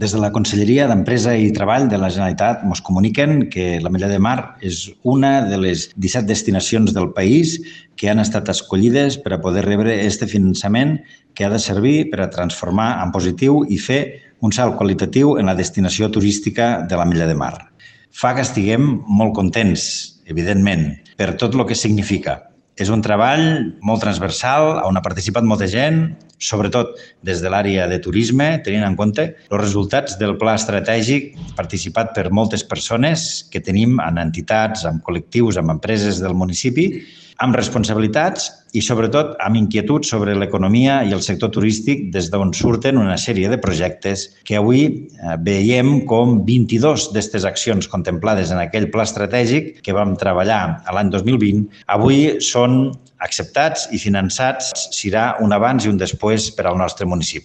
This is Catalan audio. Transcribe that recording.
Des de la Conselleria d'Empresa i Treball de la Generalitat ens comuniquen que la Mella de Mar és una de les 17 destinacions del país que han estat escollides per a poder rebre este finançament que ha de servir per a transformar en positiu i fer un salt qualitatiu en la destinació turística de la Mella de Mar. Fa que estiguem molt contents, evidentment, per tot el que significa. És un treball molt transversal, on ha participat molta gent, sobretot des de l'àrea de turisme, tenint en compte els resultats del pla estratègic participat per moltes persones que tenim en entitats, en col·lectius, en empreses del municipi, amb responsabilitats i, sobretot, amb inquietuds sobre l'economia i el sector turístic des d'on surten una sèrie de projectes que avui eh, veiem com 22 d'aquestes accions contemplades en aquell pla estratègic que vam treballar a l'any 2020 avui són acceptats i finançats. Serà un abans i un després per al nostre municipi.